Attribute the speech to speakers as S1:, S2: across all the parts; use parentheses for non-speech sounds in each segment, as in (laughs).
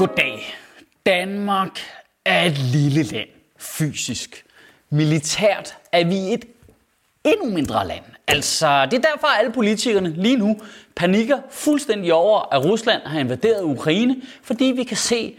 S1: Goddag. Danmark er et lille land, fysisk. Militært er vi et endnu mindre land. Altså, det er derfor, at alle politikerne lige nu panikker fuldstændig over, at Rusland har invaderet Ukraine, fordi vi kan se,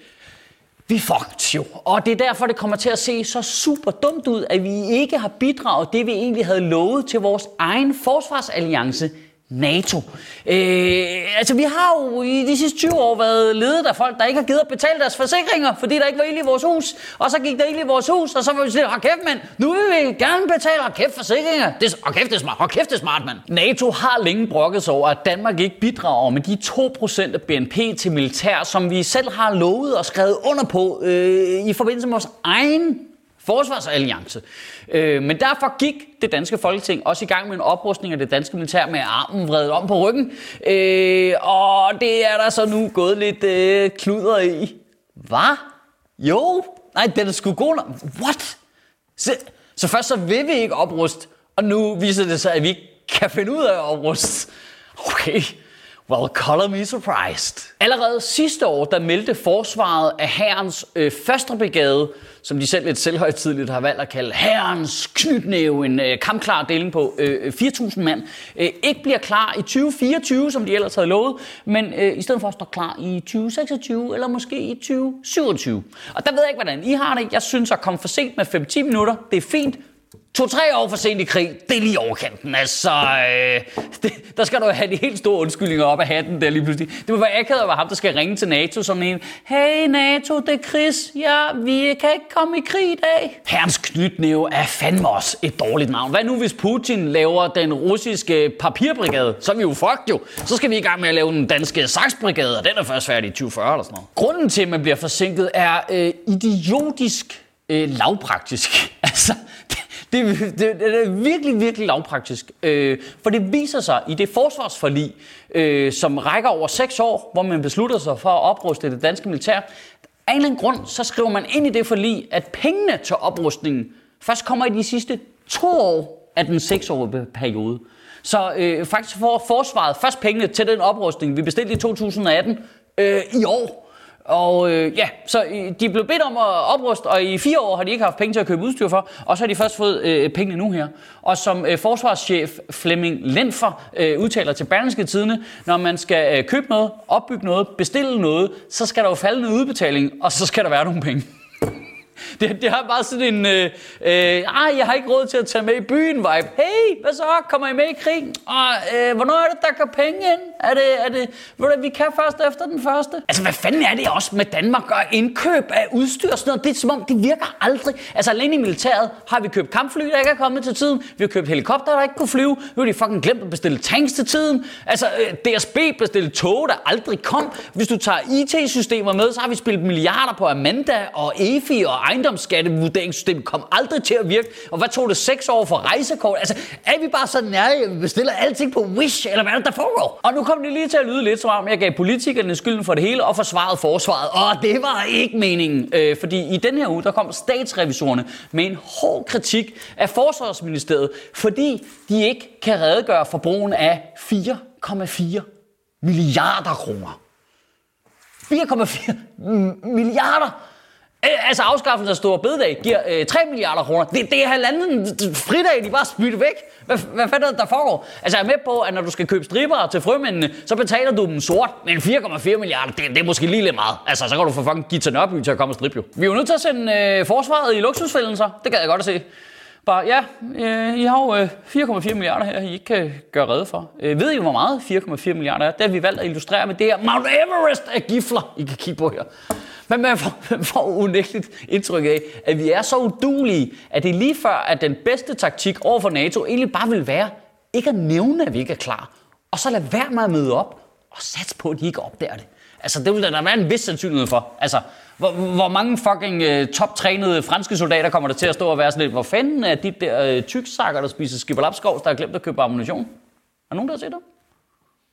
S1: vi fucked jo. Og det er derfor, det kommer til at se så super dumt ud, at vi ikke har bidraget det, vi egentlig havde lovet til vores egen forsvarsalliance, NATO. Øh, altså, vi har jo i de sidste 20 år været ledet af folk, der ikke har givet at betale deres forsikringer, fordi der ikke var ild i vores hus. Og så gik der ild i vores hus, og så var vi sådan, hold kæft, mand, nu vil vi gerne betale, hold kæft, forsikringer. Det, hold kæft, det er smart, hold kæft, det er smart, mand. NATO har længe brokket sig over, at Danmark ikke bidrager med de 2% af BNP til militær, som vi selv har lovet og skrevet under på øh, i forbindelse med vores egen forsvarsalliance. Øh, men derfor gik det danske folketing også i gang med en oprustning af det danske militær med armen vredet om på ryggen. Øh, og det er der så nu gået lidt øh, kluder i. Hvad? Jo, nej, den er sgu god nok. What? Så, så først så vil vi ikke opruste, og nu viser det sig, at vi ikke kan finde ud af at opruste. Okay, Well, color me surprised. Allerede sidste år, der meldte forsvaret af herrens øh, første brigade, som de selv lidt selvhøjtidligt har valgt at kalde herrens knytnæve, en øh, kampklar deling på øh, øh 4.000 mand, øh, ikke bliver klar i 2024, som de ellers havde lovet, men øh, i stedet for at stå klar i 2026 eller måske i 2027. Og der ved jeg ikke, hvordan I har det. Jeg synes at komme for sent med 5-10 minutter, det er fint. To-tre år for sent i krig, det er lige overkanten. Altså, øh, det, der skal du have de helt store undskyldninger op af hatten der lige pludselig. Det må være akavet at være ham, der skal ringe til NATO som en, hey NATO, det er Chris, ja, vi kan ikke komme i krig i dag. Herrens knytnæve er fandme også et dårligt navn. Hvad nu, hvis Putin laver den russiske papirbrigade? Så er vi jo fucked jo. Så skal vi i gang med at lave den danske saksbrigade, og den er først færdig i 2040 eller sådan noget. Grunden til, at man bliver forsinket, er øh, idiotisk øh, lavpraktisk. Det, det, det er virkelig, virkelig lavpraktisk. Øh, for det viser sig i det forsvarsforlig, øh, som rækker over seks år, hvor man beslutter sig for at opruste det danske militær. Af en eller anden grund, så skriver man ind i det forlig, at pengene til oprustningen først kommer i de sidste to år af den seksårige periode. Så øh, faktisk får forsvaret først pengene til den oprustning, vi bestilte i 2018, øh, i år. Og øh, ja, så øh, de blev bedt om at opruste, og i fire år har de ikke haft penge til at købe udstyr for, og så har de først fået øh, pengene nu her. Og som øh, forsvarschef Flemming Lenfer øh, udtaler til Berlingske Tidene, når man skal øh, købe noget, opbygge noget, bestille noget, så skal der jo falde en udbetaling, og så skal der være nogle penge. (laughs) Det, det har bare sådan en, øh, øh, ej, jeg har ikke råd til at tage med i byen vibe. Hey, hvad så? Kommer I med i krig? Og, øh, hvornår er det, der går penge ind? Er det, er det, ved du, vi kan først efter den første? Altså, hvad fanden er det også med Danmark og indkøb af udstyr og sådan noget? Det er som om, det virker aldrig. Altså, alene i militæret har vi købt kampfly, der ikke er kommet til tiden. Vi har købt helikopter, der ikke kunne flyve. Nu har de fucking glemt at bestille tanks til tiden. Altså, øh, DSB bestilte tog, der aldrig kom. Hvis du tager IT-systemer med, så har vi spillet milliarder på Amanda og EFI og ejendomsskattevurderingssystem kom aldrig til at virke. Og hvad tog det seks år for rejsekort? Altså, er vi bare så nære, at vi bestiller alting på Wish, eller hvad er det, der foregår? Og nu kom det lige til at lyde lidt som om, jeg gav politikerne skylden for det hele og forsvaret forsvaret. Og det var ikke meningen, øh, fordi i den her uge, der kom statsrevisorerne med en hård kritik af Forsvarsministeriet, fordi de ikke kan redegøre for brugen af 4,4 milliarder kroner. 4,4 milliarder Øh, altså afskaffelsen af store bededag giver øh, 3 milliarder kroner. Det, det er halvanden fridag, de bare spytter væk. Hvad, hvad fanden er det, der foregår? Altså jeg er med på, at når du skal købe striber til frømændene, så betaler du dem sort. Men 4,4 milliarder, det, det er måske lige lidt meget. Altså så kan du få fucking Gita Nørby til at komme og stribe jo. Vi er jo nødt til at sende øh, forsvaret i luksusfælden så. Det kan jeg godt at se. Bare, ja, øh, I har jo øh, 4,4 milliarder her, I ikke kan gøre redde for. Øh, ved I, hvor meget 4,4 milliarder er? Det har vi valgt at illustrere med det her Mount Everest af gifler, I kan kigge på her. Men man får, (laughs) man får unægteligt indtryk af, at vi er så udulige, at det er lige før, at den bedste taktik over for NATO egentlig bare vil være ikke at nævne, at vi ikke er klar, og så lade være med at møde op, og satse på, at de ikke opdager det. Altså, det vil der være en vis sandsynlighed for. Altså, hvor, hvor mange fucking uh, toptrænede franske soldater kommer der til at stå og være sådan lidt, hvor fanden er de der uh, tyksakker, der spiser skibberlapskov, der har glemt at købe ammunition? Er nogen, der har set det?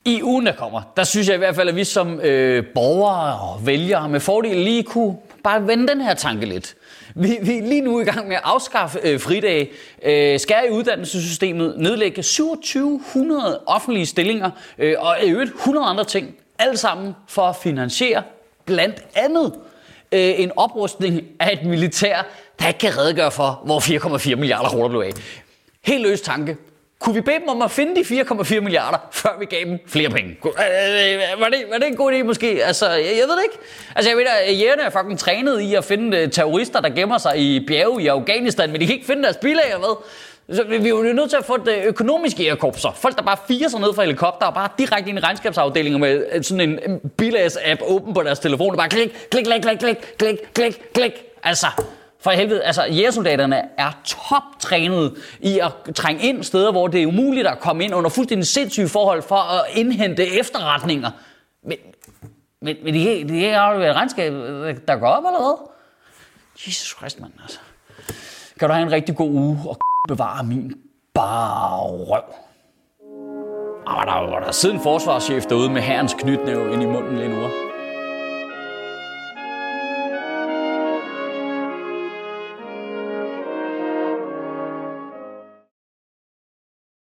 S1: I ugen, der kommer, der synes jeg i hvert fald, at vi som øh, borgere og vælgere med fordel lige kunne bare vende den her tanke lidt. Vi, vi er lige nu i gang med at afskaffe øh, fridage, øh, skære i uddannelsessystemet, nedlægge 2700 offentlige stillinger øh, og i øvrigt 100 andre ting. Alt sammen for at finansiere blandt andet øh, en oprustning af et militær, der ikke kan redegøre for, hvor 4,4 milliarder kroner blev af. Helt løs tanke. Kunne vi bede dem om at finde de 4,4 milliarder, før vi gav dem flere penge? Øh, øh, var det, var det en god idé måske? Altså, jeg, jeg ved det ikke. Altså, jeg ved at øh, jægerne er fucking trænet i at finde terrorister, der gemmer sig i bjerge i Afghanistan, men de kan ikke finde deres bilag, hvad? Så vi, vi er jo nødt til at få det øh, økonomiske jægerkorpser. Folk, der bare firer sig ned fra helikopter og bare direkte ind i regnskabsafdelingen med øh, sådan en bilags-app åben på deres telefon. Og bare klik, klik, klik, klik, klik, klik, klik, klik. Altså, for helvede, altså jægersoldaterne er toptrænet i at trænge ind steder, hvor det er umuligt at komme ind under fuldstændig sindssyge forhold for at indhente efterretninger. Men, men, men de, det er jo et regnskab, øh, der går op eller hvad? Jesus Christ, mand, altså. Kan du have en rigtig god uge og bevare min bare røv. Og der der en forsvarschef derude med herrens knytnæve ind i munden lige nu.